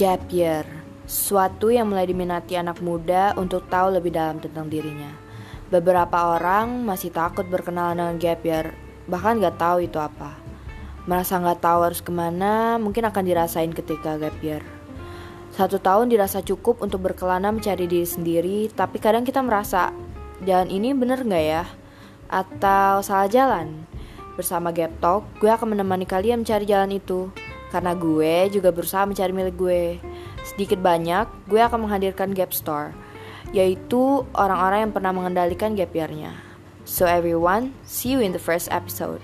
Gap year, suatu yang mulai diminati anak muda untuk tahu lebih dalam tentang dirinya. Beberapa orang masih takut berkenalan dengan gap year, bahkan gak tahu itu apa. Merasa gak tahu harus ke mana, mungkin akan dirasain ketika gap year. Satu tahun dirasa cukup untuk berkelana mencari diri sendiri, tapi kadang kita merasa, jalan ini bener gak ya? Atau salah jalan? Bersama Gap Talk, gue akan menemani kalian mencari jalan itu. Karena gue juga berusaha mencari milik gue. Sedikit banyak, gue akan menghadirkan Gap Store, yaitu orang-orang yang pernah mengendalikan gap year-nya. So everyone, see you in the first episode.